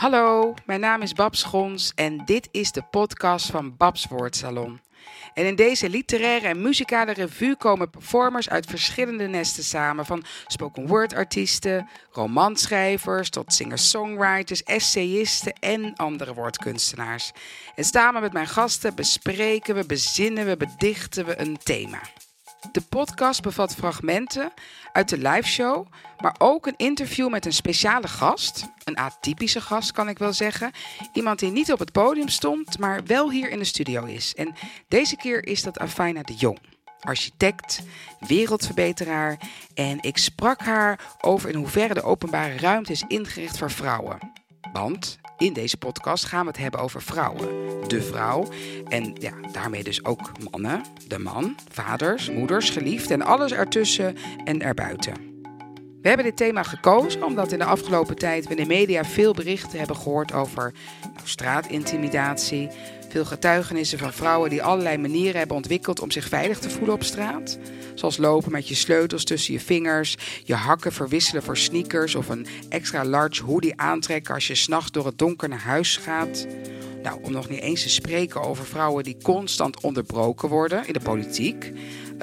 Hallo, mijn naam is Babs Schons en dit is de podcast van Babs Woordsalon. En in deze literaire en muzikale revue komen performers uit verschillende nesten samen. Van spoken word artiesten, romanschrijvers tot singer-songwriters, essayisten en andere woordkunstenaars. En samen met mijn gasten bespreken we, bezinnen we, bedichten we een thema. De podcast bevat fragmenten uit de liveshow, maar ook een interview met een speciale gast. Een atypische gast kan ik wel zeggen. Iemand die niet op het podium stond, maar wel hier in de studio is. En deze keer is dat Afina de Jong. Architect, wereldverbeteraar. En ik sprak haar over in hoeverre de openbare ruimte is ingericht voor vrouwen. Want in deze podcast gaan we het hebben over vrouwen. De vrouw. En ja, daarmee dus ook mannen. De man, vaders, moeders, geliefd en alles ertussen en erbuiten. We hebben dit thema gekozen omdat in de afgelopen tijd we in de media veel berichten hebben gehoord over nou, straatintimidatie. Veel getuigenissen van vrouwen die allerlei manieren hebben ontwikkeld om zich veilig te voelen op straat. Zoals lopen met je sleutels tussen je vingers, je hakken verwisselen voor sneakers of een extra large hoodie aantrekken als je s'nachts door het donker naar huis gaat. Nou, om nog niet eens te spreken over vrouwen die constant onderbroken worden in de politiek.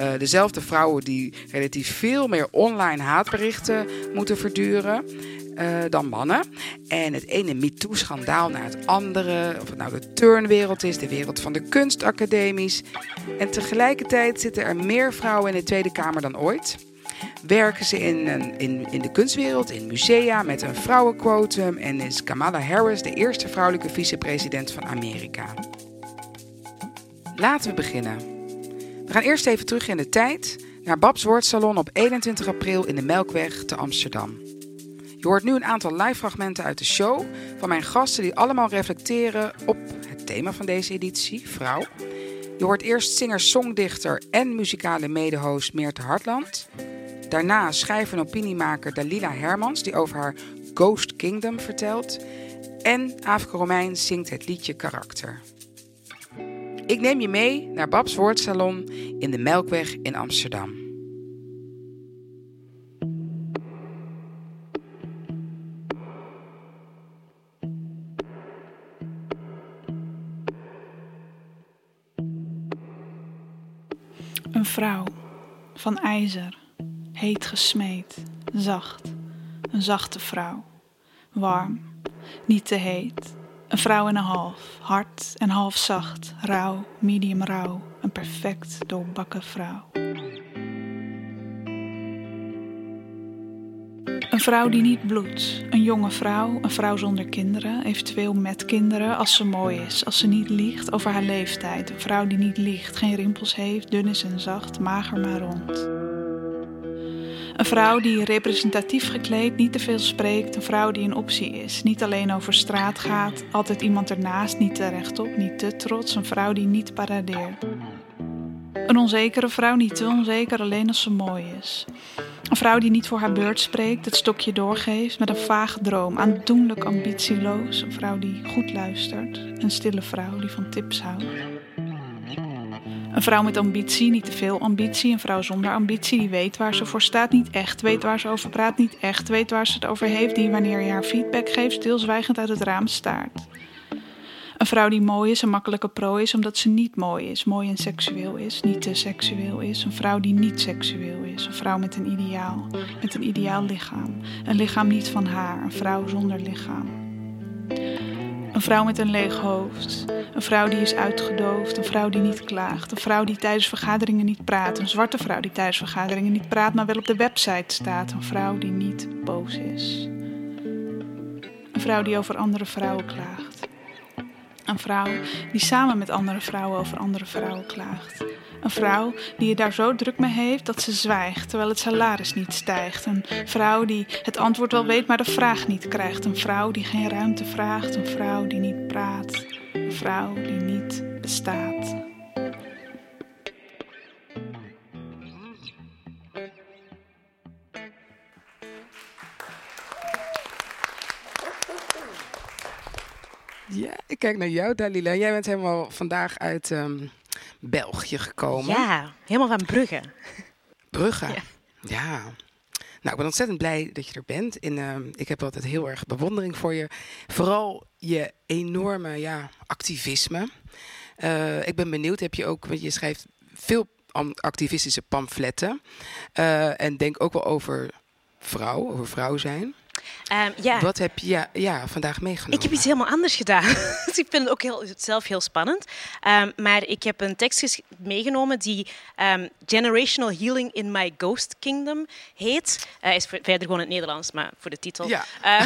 Uh, dezelfde vrouwen die relatief veel meer online haatberichten moeten verduren. Uh, dan mannen. En het ene MeToo-schandaal naar het andere. Of het nou de turnwereld is, de wereld van de kunstacademies. En tegelijkertijd zitten er meer vrouwen in de Tweede Kamer dan ooit. Werken ze in, in, in de kunstwereld, in musea, met een vrouwenquotum. En is Kamala Harris de eerste vrouwelijke vicepresident van Amerika. Laten we beginnen. We gaan eerst even terug in de tijd naar Babs Woordsalon op 21 april in de Melkweg te Amsterdam. Je hoort nu een aantal live fragmenten uit de show van mijn gasten die allemaal reflecteren op het thema van deze editie, vrouw. Je hoort eerst singer-songdichter en muzikale medehost Meerte Hartland. Daarna schrijver en opiniemaker Dalila Hermans die over haar Ghost Kingdom vertelt. En Afke Romein zingt het liedje Karakter. Ik neem je mee naar Babs Woordsalon in de Melkweg in Amsterdam. Vrouw van ijzer, heet gesmeed, zacht. Een zachte vrouw, warm, niet te heet. Een vrouw en een half, hard en half zacht, rauw, medium rauw. Een perfect doorbakken vrouw. Een vrouw die niet bloedt. Een jonge vrouw, een vrouw zonder kinderen, eventueel met kinderen, als ze mooi is, als ze niet liegt over haar leeftijd. Een vrouw die niet liegt, geen rimpels heeft, dun is en zacht, mager maar rond. Een vrouw die representatief gekleed niet te veel spreekt. Een vrouw die een optie is. Niet alleen over straat gaat. Altijd iemand ernaast. Niet te rechtop, niet te trots. Een vrouw die niet paradeert. Een onzekere vrouw, niet te onzeker, alleen als ze mooi is. Een vrouw die niet voor haar beurt spreekt, het stokje doorgeeft met een vage droom, aandoenlijk ambitieloos. Een vrouw die goed luistert, een stille vrouw die van tips houdt. Een vrouw met ambitie, niet te veel ambitie. Een vrouw zonder ambitie, die weet waar ze voor staat, niet echt weet waar ze over praat, niet echt weet waar ze het over heeft, die wanneer je haar feedback geeft, stilzwijgend uit het raam staart. Een vrouw die mooi is, een makkelijke prooi is, omdat ze niet mooi is, mooi en seksueel is, niet te seksueel is. Een vrouw die niet seksueel is, een vrouw met een ideaal, met een ideaal lichaam. Een lichaam niet van haar, een vrouw zonder lichaam. Een vrouw met een leeg hoofd. Een vrouw die is uitgedoofd. Een vrouw die niet klaagt. Een vrouw die tijdens vergaderingen niet praat. Een zwarte vrouw die tijdens vergaderingen niet praat, maar wel op de website staat. Een vrouw die niet boos is. Een vrouw die over andere vrouwen klaagt. Een vrouw die samen met andere vrouwen over andere vrouwen klaagt. Een vrouw die je daar zo druk mee heeft dat ze zwijgt terwijl het salaris niet stijgt. Een vrouw die het antwoord wel weet, maar de vraag niet krijgt. Een vrouw die geen ruimte vraagt. Een vrouw die niet praat. Een vrouw die niet bestaat. Ja, ik kijk naar jou, Dalila. Jij bent helemaal vandaag uit um, België gekomen. Ja, helemaal van Brugge. Brugge? Ja. ja. Nou, ik ben ontzettend blij dat je er bent. En, uh, ik heb altijd heel erg bewondering voor je. Vooral je enorme ja, activisme. Uh, ik ben benieuwd, heb je ook, want je schrijft veel activistische pamfletten. Uh, en denk ook wel over vrouw, over vrouw zijn. Um, ja. Wat heb je ja, ja, vandaag meegenomen? Ik heb iets helemaal anders gedaan. dus ik vind het ook heel, zelf heel spannend. Um, maar ik heb een tekst meegenomen die um, Generational Healing in My Ghost Kingdom heet. Uh, is verder gewoon in het Nederlands, maar voor de titel. Ja.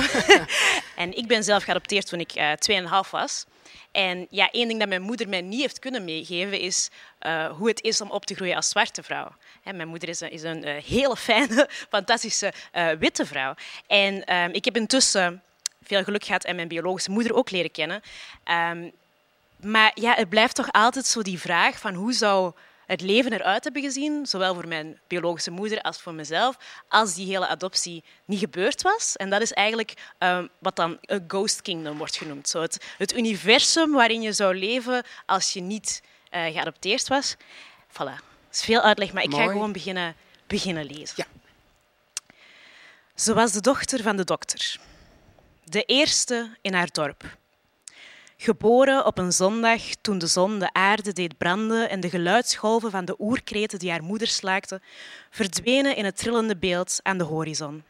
en ik ben zelf geadopteerd toen ik uh, 2,5 was. En ja, één ding dat mijn moeder mij niet heeft kunnen meegeven is uh, hoe het is om op te groeien als zwarte vrouw. Mijn moeder is een, is een uh, hele fijne, fantastische uh, witte vrouw. En um, ik heb intussen veel geluk gehad en mijn biologische moeder ook leren kennen. Um, maar ja, het blijft toch altijd zo die vraag van hoe zou het leven eruit hebben gezien, zowel voor mijn biologische moeder als voor mezelf, als die hele adoptie niet gebeurd was. En dat is eigenlijk um, wat dan een ghost kingdom wordt genoemd. Zo het, universum waarin je zou leven als je niet uh, geadopteerd was. Voilà. Dat is veel uitleg, maar ik Mooi. ga gewoon beginnen, beginnen lezen. Ja. Ze was de dochter van de dokter. De eerste in haar dorp. Geboren op een zondag toen de zon de aarde deed branden en de geluidsgolven van de oerkreten die haar moeder slaakte, verdwenen in het trillende beeld aan de horizon.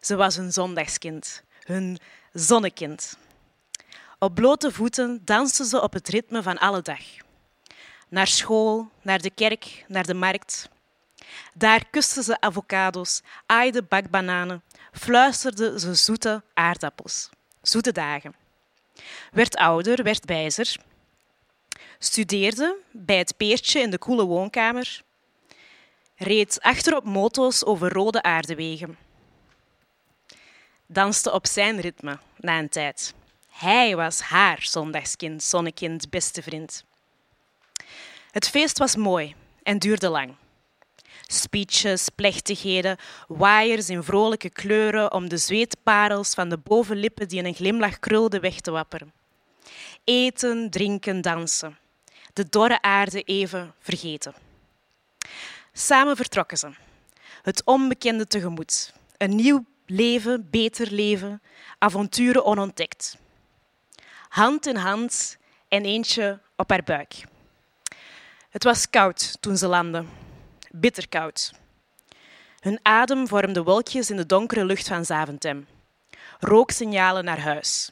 Ze was hun zondagskind, hun zonnekind. Op blote voeten danste ze op het ritme van alle dag. Naar school, naar de kerk, naar de markt. Daar kuste ze avocado's, aaide bakbananen, fluisterde ze zoete aardappels. Zoete dagen werd ouder, werd wijzer, studeerde bij het peertje in de koele woonkamer, reed achterop moto's over rode aardewegen, danste op zijn ritme na een tijd. Hij was haar zondagskind, zonnekind, beste vriend. Het feest was mooi en duurde lang. Speeches, plechtigheden, waaiers in vrolijke kleuren om de zweetparels van de bovenlippen die in een glimlach krulden weg te wapperen. Eten, drinken, dansen. De dorre aarde even vergeten. Samen vertrokken ze. Het onbekende tegemoet. Een nieuw leven, beter leven, avonturen onontdekt. Hand in hand en eentje op haar buik. Het was koud toen ze landden bitterkoud. Hun adem vormde wolkjes in de donkere lucht van Zaventem. Rooksignalen naar huis.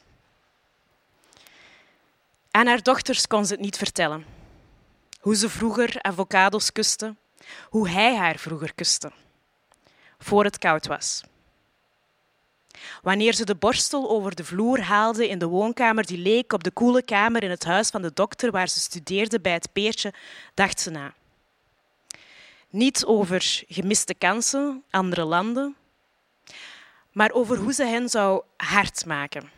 Aan haar dochters kon ze het niet vertellen. Hoe ze vroeger avocados kuste, hoe hij haar vroeger kuste. Voor het koud was. Wanneer ze de borstel over de vloer haalde in de woonkamer die leek op de koele kamer in het huis van de dokter waar ze studeerde bij het peertje, dacht ze na. Niet over gemiste kansen, andere landen, maar over hoe ze hen zou hard maken.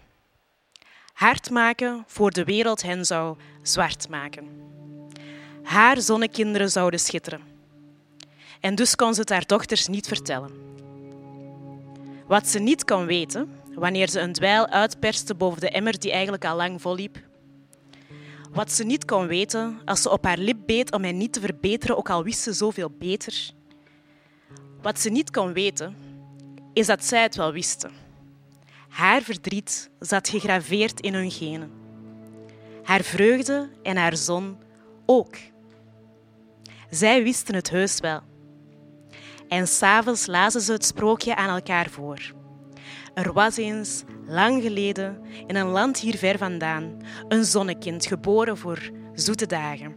Hard maken voor de wereld hen zou zwart maken. Haar zonnekinderen zouden schitteren. En dus kon ze het haar dochters niet vertellen. Wat ze niet kon weten, wanneer ze een dweil uitperste boven de emmer die eigenlijk al lang volliep, wat ze niet kon weten als ze op haar lip beet om hen niet te verbeteren, ook al wist ze zoveel beter. Wat ze niet kon weten, is dat zij het wel wisten. Haar verdriet zat gegraveerd in hun genen. Haar vreugde en haar zon ook. Zij wisten het heus wel. En s'avonds lazen ze het sprookje aan elkaar voor. Er was eens, lang geleden, in een land hier ver vandaan, een zonnekind geboren voor zoete dagen.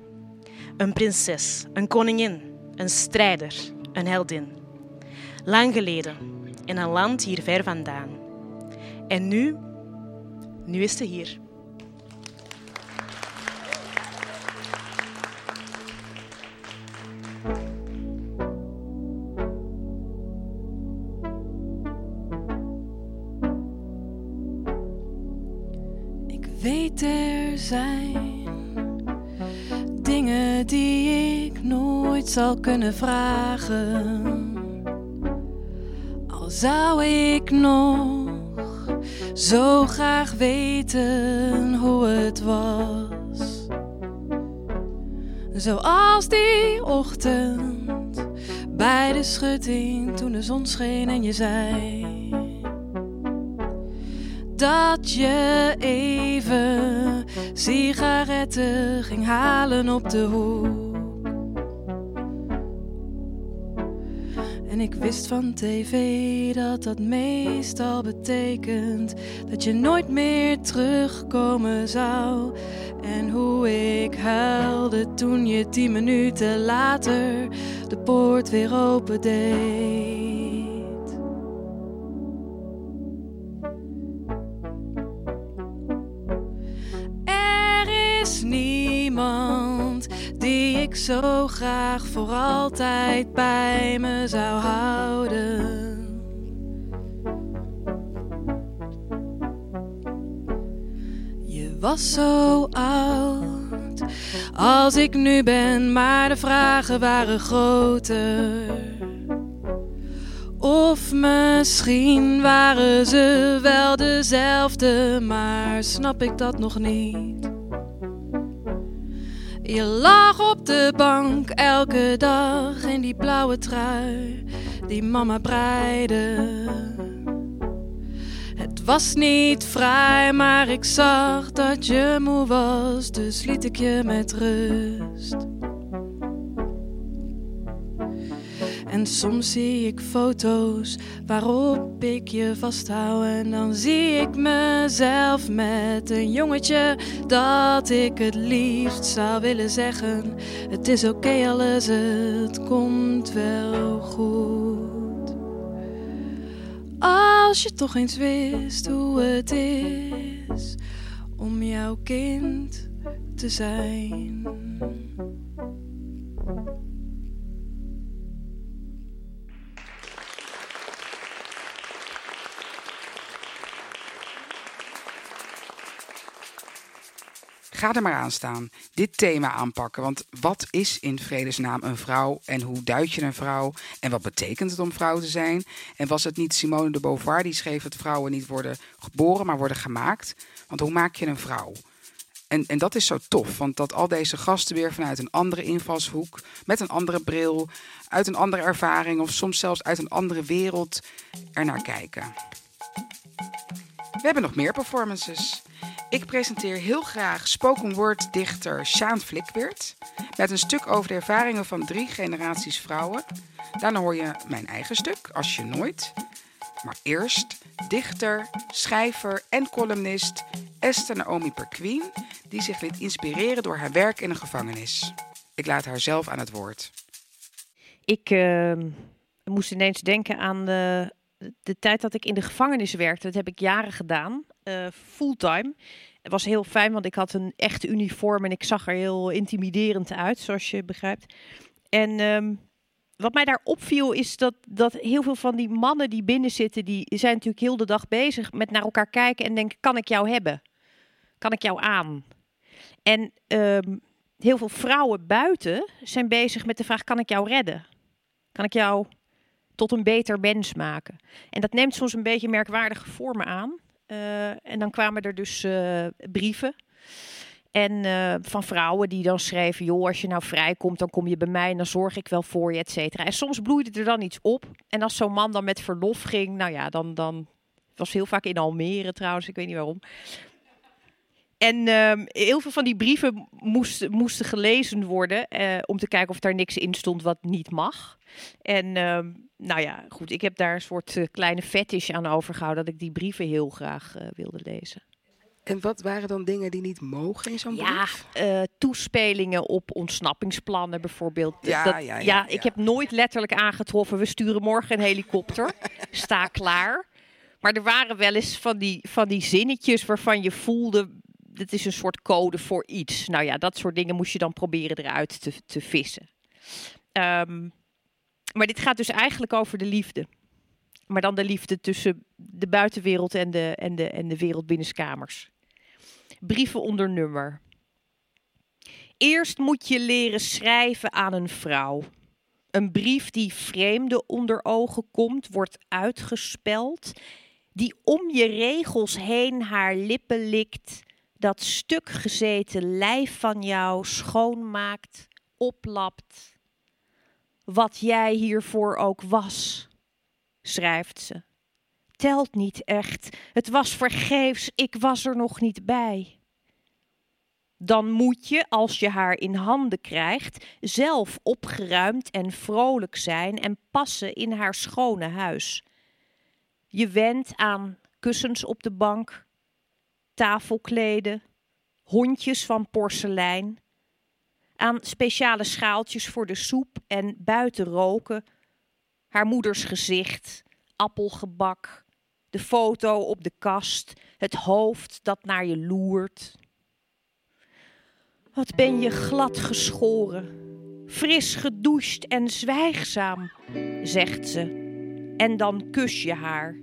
Een prinses, een koningin, een strijder, een heldin. Lang geleden, in een land hier ver vandaan. En nu, nu is ze hier. Weet er zijn dingen die ik nooit zal kunnen vragen. Al zou ik nog zo graag weten hoe het was. Zoals die ochtend bij de schutting toen de zon scheen en je zei dat je even sigaretten ging halen op de hoek. En ik wist van tv dat dat meestal betekent dat je nooit meer terugkomen zou. En hoe ik huilde toen je tien minuten later de poort weer open ik zo graag voor altijd bij me zou houden. Je was zo oud als ik nu ben, maar de vragen waren groter. Of misschien waren ze wel dezelfde, maar snap ik dat nog niet. Je lag op de bank elke dag in die blauwe trui die mama breide. Het was niet vrij, maar ik zag dat je moe was, dus liet ik je met rust. En soms zie ik foto's waarop ik je vasthoud. En dan zie ik mezelf met een jongetje dat ik het liefst zou willen zeggen. Het is oké alles, het komt wel goed. Als je toch eens wist hoe het is om jouw kind te zijn. Ga er maar aan staan. Dit thema aanpakken. Want wat is in vredesnaam een vrouw? En hoe duid je een vrouw? En wat betekent het om vrouw te zijn? En was het niet Simone de Beauvoir die schreef dat vrouwen niet worden geboren, maar worden gemaakt? Want hoe maak je een vrouw? En, en dat is zo tof, want dat al deze gasten weer vanuit een andere invalshoek, met een andere bril, uit een andere ervaring of soms zelfs uit een andere wereld ernaar kijken. We hebben nog meer performances. Ik presenteer heel graag spoken word dichter Sjaan Flikweert met een stuk over de ervaringen van drie generaties vrouwen. Daarna hoor je mijn eigen stuk, Als je nooit. Maar eerst dichter, schrijver en columnist Esther Naomi Perquin, die zich liet inspireren door haar werk in een gevangenis. Ik laat haar zelf aan het woord. Ik uh, moest ineens denken aan de, de tijd dat ik in de gevangenis werkte. Dat heb ik jaren gedaan, uh, fulltime. Het was heel fijn, want ik had een echte uniform en ik zag er heel intimiderend uit, zoals je begrijpt. En um, wat mij daar opviel is dat, dat heel veel van die mannen die binnen zitten, die zijn natuurlijk heel de dag bezig met naar elkaar kijken en denken, kan ik jou hebben? Kan ik jou aan? En um, heel veel vrouwen buiten zijn bezig met de vraag, kan ik jou redden? Kan ik jou tot een beter mens maken? En dat neemt soms een beetje merkwaardige vormen aan. Uh, en dan kwamen er dus uh, brieven. En uh, van vrouwen die dan schreven: joh, als je nou vrijkomt, dan kom je bij mij en dan zorg ik wel voor je, et cetera. En soms bloeide er dan iets op. En als zo'n man dan met verlof ging, nou ja, dan, dan was heel vaak in Almere trouwens, ik weet niet waarom. En uh, heel veel van die brieven moesten, moesten gelezen worden om te kijken of daar niks in stond wat niet mag. En uh, nou ja, goed, ik heb daar een soort uh, kleine fetish aan overgehouden dat ik die brieven heel graag wilde lezen. En wat waren dan dingen die niet mogen in zo'n ja, brief? Ja, toespelingen op ontsnappingsplannen bijvoorbeeld. Ja, dat, ja, ja, ja, ik heb nooit letterlijk aangetroffen, we sturen morgen een helikopter, sta klaar. Maar er waren wel eens van die, van die zinnetjes waarvan je voelde, dit is een soort code voor iets. Nou ja, dat soort dingen moest je dan proberen eruit te, te vissen. Um, maar dit gaat dus eigenlijk over de liefde. Maar dan de liefde tussen de buitenwereld en de, en de, en de wereld binnenskamers. Brieven onder nummer. Eerst moet je leren schrijven aan een vrouw. Een brief die vreemden onder ogen komt, wordt uitgespeld. Die om je regels heen haar lippen likt. Dat stuk gezeten lijf van jou schoonmaakt, oplapt wat jij hiervoor ook was, schrijft ze. Telt niet echt, het was vergeefs, ik was er nog niet bij. Dan moet je, als je haar in handen krijgt, zelf opgeruimd en vrolijk zijn en passen in haar schone huis. Je went aan kussens op de bank, tafelkleden, hondjes van porselein, aan speciale schaaltjes voor de soep en buiten roken, haar moeders gezicht, appelgebak, de foto op de kast, het hoofd dat naar je loert. Wat ben je glad geschoren, fris gedoucht en zwijgzaam, zegt ze. En dan kus je haar.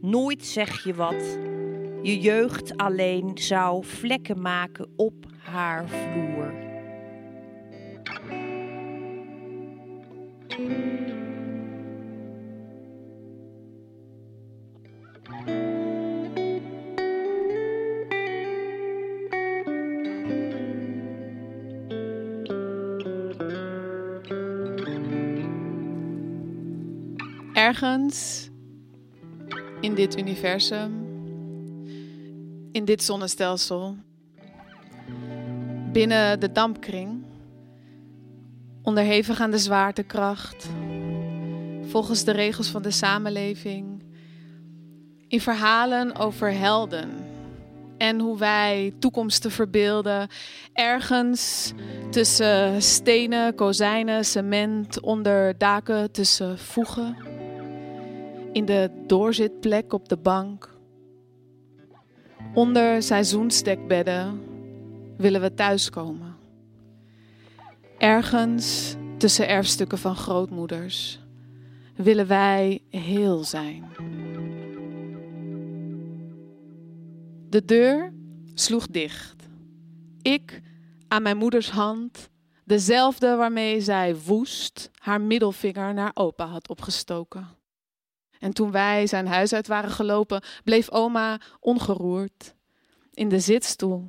Nooit zeg je wat. Je jeugd alleen zou vlekken maken op haar vloer. Ergens in dit universum, in dit zonnestelsel, binnen de dampkring, onderhevig aan de zwaartekracht, volgens de regels van de samenleving, in verhalen over helden en hoe wij toekomsten verbeelden, ergens tussen stenen, kozijnen, cement, onder daken, tussen voegen, in de doorzitplek op de bank, onder seizoensdekbedden willen we thuiskomen. Ergens tussen erfstukken van grootmoeders willen wij heel zijn. De deur sloeg dicht. Ik aan mijn moeders hand, dezelfde waarmee zij woest haar middelvinger naar opa had opgestoken. En toen wij zijn huis uit waren gelopen, bleef oma ongeroerd in de zitstoel,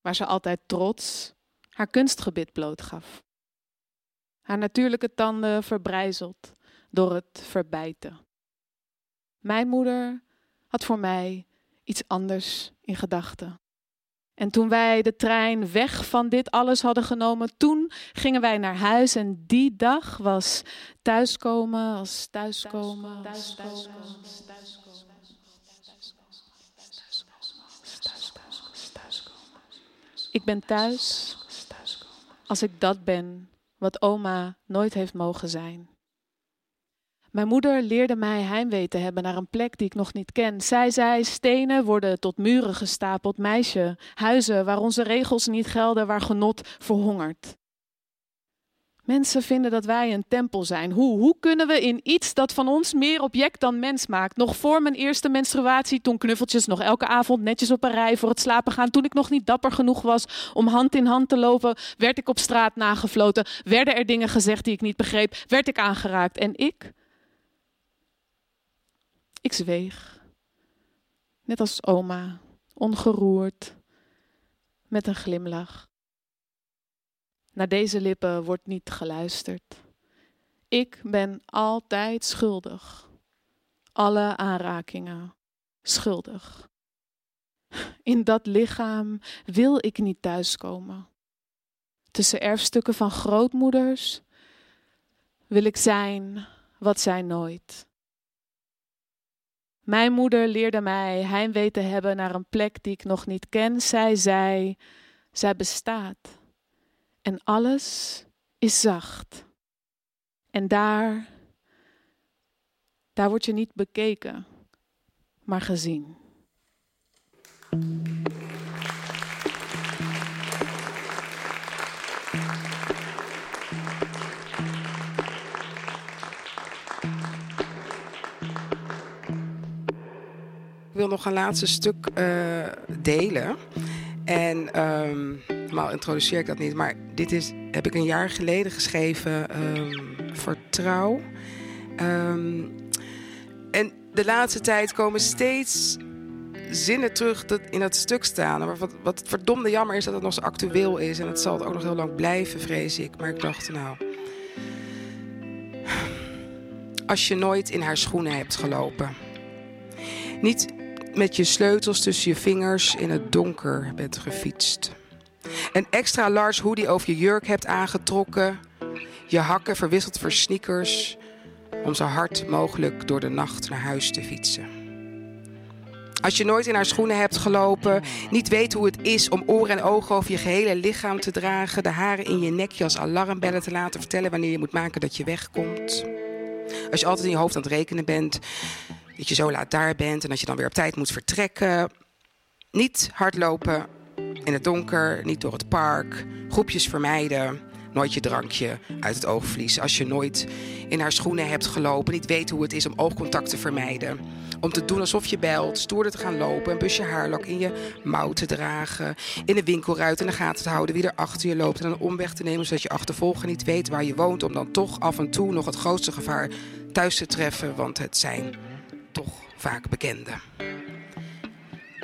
waar ze altijd trots haar kunstgebit blootgaf. Haar natuurlijke tanden verbrijzeld door het verbijten. Mijn moeder had voor mij iets anders in gedachten. En toen wij de trein weg van dit alles hadden genomen, toen gingen wij naar huis. En die dag was thuiskomen als thuiskomen. thuiskomen, Ik ben thuis als ik dat ben wat oma nooit heeft mogen zijn. Mijn moeder leerde mij heimwee te hebben naar een plek die ik nog niet ken. Zij zei: stenen worden tot muren gestapeld, meisje. Huizen waar onze regels niet gelden, waar genot verhongert. Mensen vinden dat wij een tempel zijn. Hoe? Hoe kunnen we in iets dat van ons meer object dan mens maakt? Nog voor mijn eerste menstruatie, toen knuffeltjes nog elke avond netjes op een rij voor het slapen gaan. Toen ik nog niet dapper genoeg was om hand in hand te lopen, werd ik op straat nagefloten. Werden er dingen gezegd die ik niet begreep. Werd ik aangeraakt. En ik? Ik zweeg. Net als oma, ongeroerd, met een glimlach. Naar deze lippen wordt niet geluisterd. Ik ben altijd schuldig. Alle aanrakingen schuldig. In dat lichaam wil ik niet thuiskomen. Tussen erfstukken van grootmoeders wil ik zijn wat zij nooit. Mijn moeder leerde mij heimwee te hebben naar een plek die ik nog niet ken. Zij zei, zij bestaat. En alles is zacht. En daar, daar word je niet bekeken, maar gezien. Ik wil nog een laatste stuk uh, delen. En um, normaal introduceer ik dat niet, maar dit is, heb ik een jaar geleden geschreven um, voor Trouw. Um, en de laatste tijd komen steeds zinnen terug dat in dat stuk staan. Wat, wat verdomde jammer is dat het nog zo actueel is. En het zal het ook nog heel lang blijven, vrees ik. Maar ik dacht, nou, als je nooit in haar schoenen hebt gelopen. Niet met je sleutels tussen je vingers in het donker bent gefietst. Een extra large hoodie over je jurk hebt aangetrokken. Je hakken verwisseld voor sneakers. Om zo hard mogelijk door de nacht naar huis te fietsen. Als je nooit in haar schoenen hebt gelopen, niet weet hoe het is om oren en ogen over je gehele lichaam te dragen, de haren in je nekje als alarmbellen te laten vertellen wanneer je moet maken dat je wegkomt. Als je altijd in je hoofd aan het rekenen bent, dat je zo laat daar bent en dat je dan weer op tijd moet vertrekken. Niet hardlopen in het donker, niet door het park, groepjes vermijden, nooit je drankje uit het oog verliezen. Als je nooit in haar schoenen hebt gelopen, niet weet hoe het is om oogcontact te vermijden. Om te doen alsof je belt, stoerder te gaan lopen, een busje haarlak in je mouw te dragen, in de winkelruit in de gaten te houden wie er achter je loopt en een omweg te nemen zodat je achtervolger niet weet waar je woont, om dan toch af en toe nog het grootste gevaar thuis te treffen, want het zijn toch vaak bekenden.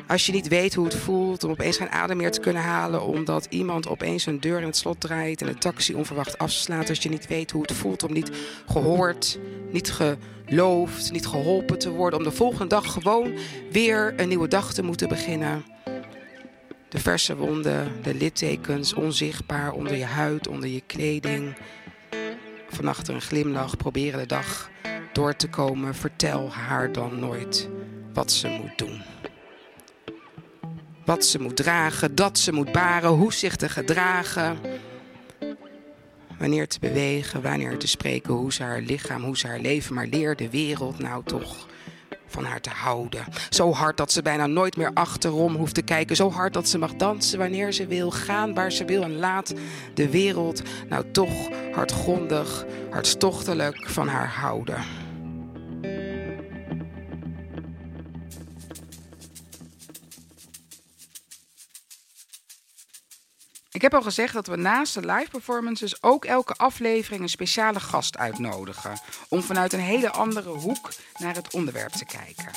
Als je niet weet hoe het voelt om opeens geen adem meer te kunnen halen omdat iemand opeens een deur in het slot draait en de taxi onverwacht afslaat. Als je niet weet hoe het voelt om niet gehoord, niet geloofd, niet geholpen te worden. Om de volgende dag gewoon weer een nieuwe dag te moeten beginnen. De verse wonden, de littekens, onzichtbaar onder je huid, onder je kleding. Van achter een glimlach proberen de dag door te komen. Vertel haar dan nooit wat ze moet doen. Wat ze moet dragen, dat ze moet baren, hoe zich te gedragen. Wanneer te bewegen, wanneer te spreken, hoe ze haar lichaam, hoe ze haar leven. Maar leer de wereld nou toch van haar te houden. Zo hard dat ze bijna nooit meer achterom hoeft te kijken. Zo hard dat ze mag dansen wanneer ze wil, gaan waar ze wil. En laat de wereld nou toch hardgrondig, hartstochtelijk van haar houden. Ik heb al gezegd dat we naast de live performances ook elke aflevering een speciale gast uitnodigen. Om vanuit een hele andere hoek naar het onderwerp te kijken.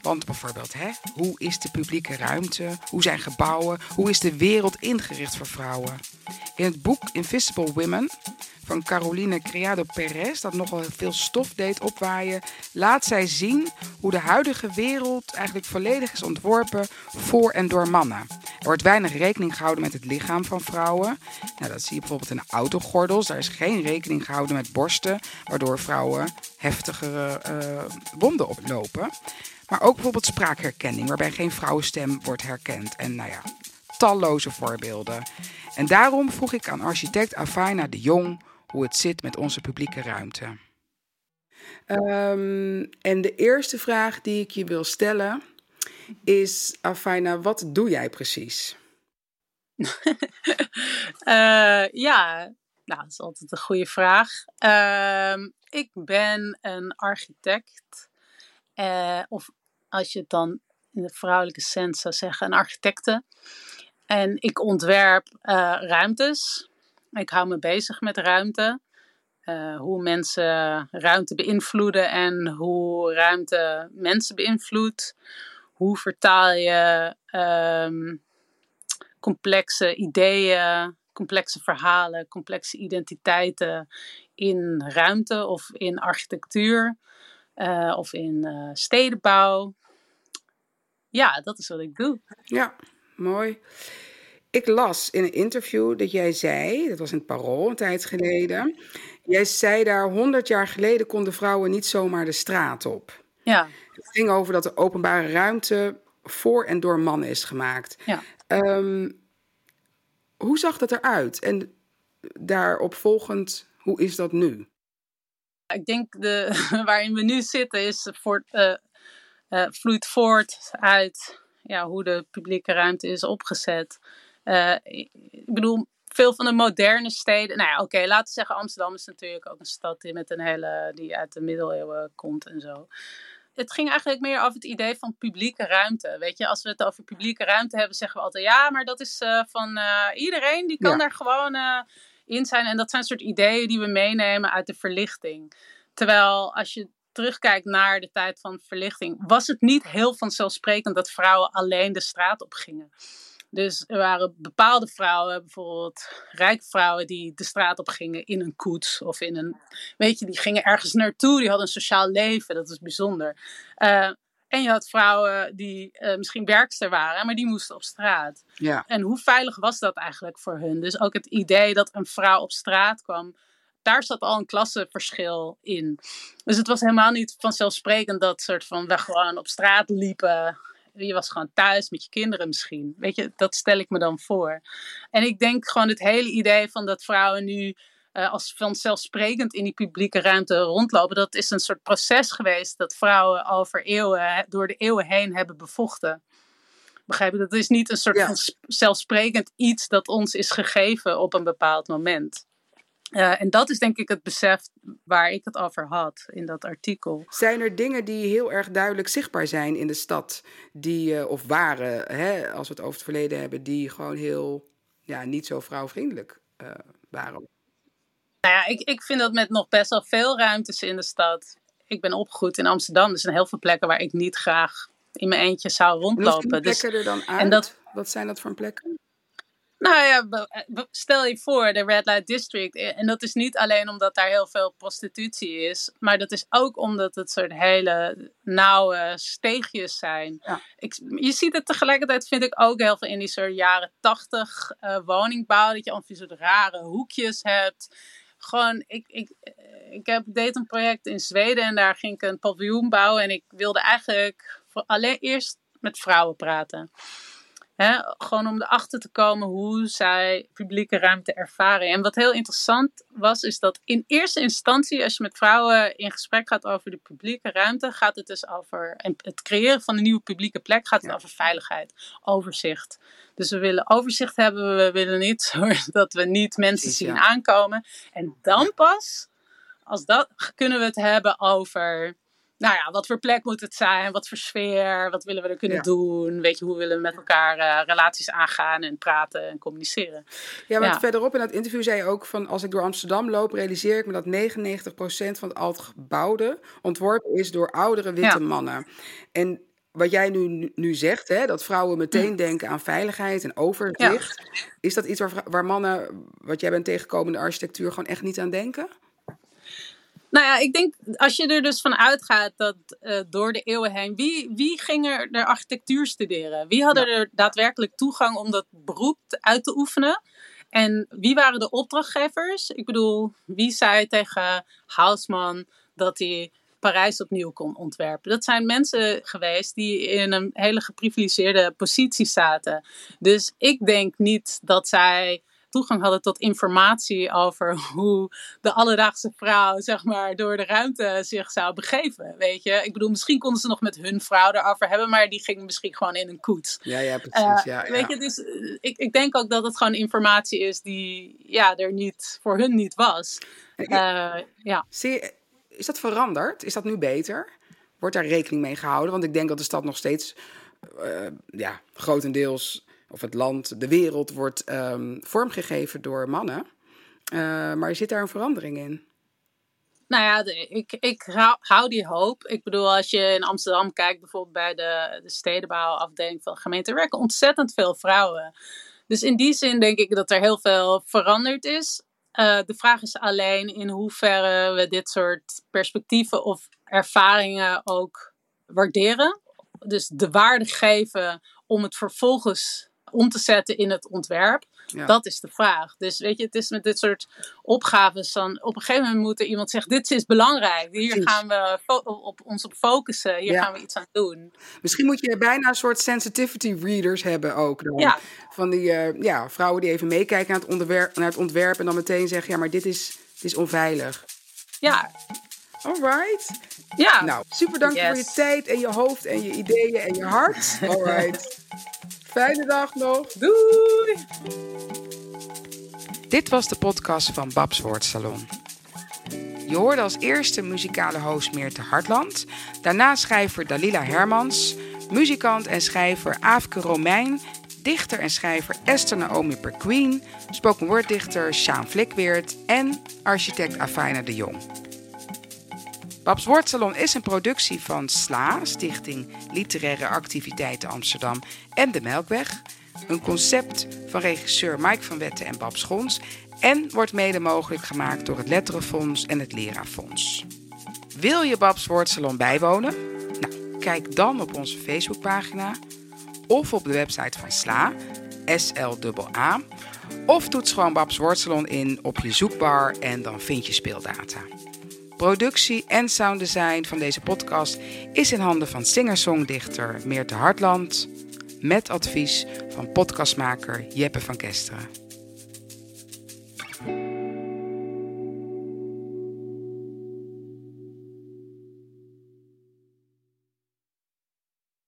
Want bijvoorbeeld, hè, hoe is de publieke ruimte? Hoe zijn gebouwen? Hoe is de wereld ingericht voor vrouwen? In het boek Invisible Women van Caroline Criado Perez, dat nogal veel stof deed opwaaien, laat zij zien hoe de huidige wereld eigenlijk volledig is ontworpen voor en door mannen. Er wordt weinig rekening gehouden met het lichaam van vrouwen. Nou, dat zie je bijvoorbeeld in de autogordels. Daar is geen rekening gehouden met borsten, waardoor vrouwen heftigere uh, wonden oplopen. Maar ook bijvoorbeeld spraakherkenning, waarbij geen vrouwenstem wordt herkend. En nou ja, talloze voorbeelden. En daarom vroeg ik aan architect Afaina de Jong hoe het zit met onze publieke ruimte. Um, en de eerste vraag die ik je wil stellen is, Afaina, wat doe jij precies? uh, ja, nou, dat is altijd een goede vraag. Uh, ik ben een architect, uh, of als je het dan in de vrouwelijke sens zou zeggen, een architecte. En ik ontwerp uh, ruimtes. Ik hou me bezig met ruimte. Uh, hoe mensen ruimte beïnvloeden en hoe ruimte mensen beïnvloedt. Hoe vertaal je um, complexe ideeën, complexe verhalen, complexe identiteiten in ruimte of in architectuur uh, of in stedenbouw. Ja, dat is wat ik doe. Ja, mooi. Ik las in een interview dat jij zei, dat was in het Parool een tijd geleden. Jij zei daar, honderd jaar geleden konden vrouwen niet zomaar de straat op. Ja. Het ging over dat de openbare ruimte voor en door mannen is gemaakt. Ja. Um, hoe zag dat eruit? En daarop volgend, hoe is dat nu? Ik denk de, waarin we nu zitten is voor, uh, uh, vloeit voort uit ja, hoe de publieke ruimte is opgezet. Uh, ik bedoel, veel van de moderne steden. Nou ja, oké, okay, laten we zeggen, Amsterdam is natuurlijk ook een stad die met een hele. die uit de middeleeuwen komt en zo. Het ging eigenlijk meer over het idee van publieke ruimte. Weet je, als we het over publieke ruimte hebben, zeggen we altijd ja, maar dat is uh, van uh, iedereen, die kan ja. daar gewoon in zijn. En dat zijn soort ideeën die we meenemen uit de verlichting. Terwijl als je terugkijkt naar de tijd van verlichting, was het niet heel vanzelfsprekend dat vrouwen alleen de straat op gingen. Dus er waren bepaalde vrouwen, bijvoorbeeld rijke vrouwen, die de straat op gingen in een koets of in een. Weet je, die gingen ergens naartoe, die hadden een sociaal leven, dat is bijzonder. Uh, en je had vrouwen die uh, misschien werkster waren, maar die moesten op straat. Ja. En hoe veilig was dat eigenlijk voor hun? Dus ook het idee dat een vrouw op straat kwam, daar zat al een klassenverschil in. Dus het was helemaal niet vanzelfsprekend dat soort van we gewoon op straat liepen. Je was gewoon thuis met je kinderen misschien. Weet je, dat stel ik me dan voor. En ik denk gewoon het hele idee van dat vrouwen nu uh, als vanzelfsprekend in die publieke ruimte rondlopen. Dat is een soort proces geweest dat vrouwen over eeuwen, door de eeuwen heen hebben bevochten. Begrijp je? Dat is niet een soort ja. van zelfsprekend iets dat ons is gegeven op een bepaald moment. Uh, en dat is denk ik het besef waar ik het over had in dat artikel. Zijn er dingen die heel erg duidelijk zichtbaar zijn in de stad, die, uh, of waren, hè, als we het over het verleden hebben, die gewoon heel ja, niet zo vrouwvriendelijk uh, waren? Nou ja, ik, ik vind dat met nog best wel veel ruimtes in de stad. Ik ben opgegroeid in Amsterdam. Er zijn heel veel plekken waar ik niet graag in mijn eentje zou rondlopen. En dus, er dan uit? En dat, Wat zijn dat voor plekken? Nou ja, stel je voor de Red Light District. En dat is niet alleen omdat daar heel veel prostitutie is. Maar dat is ook omdat het soort hele nauwe steegjes zijn. Ja. Ik, je ziet het tegelijkertijd, vind ik ook heel veel in die soort jaren tachtig uh, woningbouw. Dat je al soort rare hoekjes hebt gewoon, ik, ik, ik heb, deed een project in Zweden en daar ging ik een paviljoen bouwen. En ik wilde eigenlijk voor alleen eerst met vrouwen praten. He, gewoon om erachter te komen hoe zij publieke ruimte ervaren. En wat heel interessant was, is dat in eerste instantie, als je met vrouwen in gesprek gaat over de publieke ruimte, gaat het dus over het creëren van een nieuwe publieke plek, gaat het ja. over veiligheid, overzicht. Dus we willen overzicht hebben, we willen niet dat we niet mensen Precies, zien ja. aankomen. En dan pas, als dat, kunnen we het hebben over nou ja, wat voor plek moet het zijn? Wat voor sfeer? Wat willen we er kunnen ja. doen? Weet je, hoe willen we met elkaar uh, relaties aangaan en praten en communiceren? Ja, want ja. verderop in dat interview zei je ook van... als ik door Amsterdam loop, realiseer ik me dat 99% van het al gebouwde... ontworpen is door oudere witte ja. mannen. En wat jij nu, nu zegt, hè, dat vrouwen meteen denken aan veiligheid en overzicht... is dat iets waar, waar mannen, wat jij bent tegengekomen in de architectuur... gewoon echt niet aan denken? Nou ja, ik denk als je er dus van uitgaat dat uh, door de eeuwen heen, wie, wie ging er de architectuur studeren? Wie hadden ja. er daadwerkelijk toegang om dat beroep uit te oefenen? En wie waren de opdrachtgevers? Ik bedoel, wie zei tegen Haussmann dat hij Parijs opnieuw kon ontwerpen? Dat zijn mensen geweest die in een hele geprivilegeerde positie zaten. Dus ik denk niet dat zij toegang hadden tot informatie over hoe de alledaagse vrouw, zeg maar, door de ruimte zich zou begeven. Weet je, ik bedoel, misschien konden ze nog met hun vrouw erover hebben, maar die ging misschien gewoon in een koets. Ja, ja, precies. Uh, ja, weet je, dus ik, ik denk ook dat het gewoon informatie is die ja, er niet voor hun niet was. Uh, ja. Zie is dat veranderd? Is dat nu beter? Wordt daar rekening mee gehouden? Want ik denk dat de stad nog steeds uh, ja, grotendeels of het land, de wereld wordt um, vormgegeven door mannen. Uh, maar zit daar een verandering in? Nou ja, ik, ik hou die hoop. Ik bedoel, als je in Amsterdam kijkt, bijvoorbeeld bij de, de stedenbouwafdeling van de gemeente, er werken ontzettend veel vrouwen. Dus in die zin denk ik dat er heel veel veranderd is. Uh, de vraag is alleen in hoeverre we dit soort perspectieven of ervaringen ook waarderen. Dus de waarde geven om het vervolgens om te zetten in het ontwerp? Ja. Dat is de vraag. Dus weet je, het is met dit soort opgaves dan op een gegeven moment moet er iemand zeggen: dit is belangrijk. Hier gaan we op, ons op focussen. Hier ja. gaan we iets aan doen. Misschien moet je bijna een soort sensitivity readers hebben ook. Dan. Ja. Van die uh, ja, vrouwen die even meekijken naar het, onderwerp, naar het ontwerp en dan meteen zeggen: ja, maar dit is, dit is onveilig. Ja. Alright. Ja. Nou, super dank yes. voor je tijd en je hoofd en je ideeën en je hart. Alright. Fijne dag nog. Doei! Dit was de podcast van Babs Woordsalon. Je hoorde als eerste muzikale host Meerte Hartland. Daarna schrijver Dalila Hermans. Muzikant en schrijver Aafke Romein. Dichter en schrijver Esther Naomi Perqueen. Spoken word dichter Sjaan Flikweert. En architect Afina de Jong. Babs Woordsalon is een productie van SLA, Stichting Literaire Activiteiten Amsterdam en de Melkweg. Een concept van regisseur Mike van Wetten en Bab Schons en wordt mede mogelijk gemaakt door het Letterenfonds en het Leraarfonds. Wil je Babs Woordsalon bijwonen? Nou, kijk dan op onze Facebookpagina of op de website van SLA, S-L-A, of toets gewoon Babs Woordsalon in op je zoekbar en dan vind je speeldata. Productie en sounddesign van deze podcast is in handen van singer-songdichter Meerte Hartland met advies van podcastmaker Jeppe van Kesteren.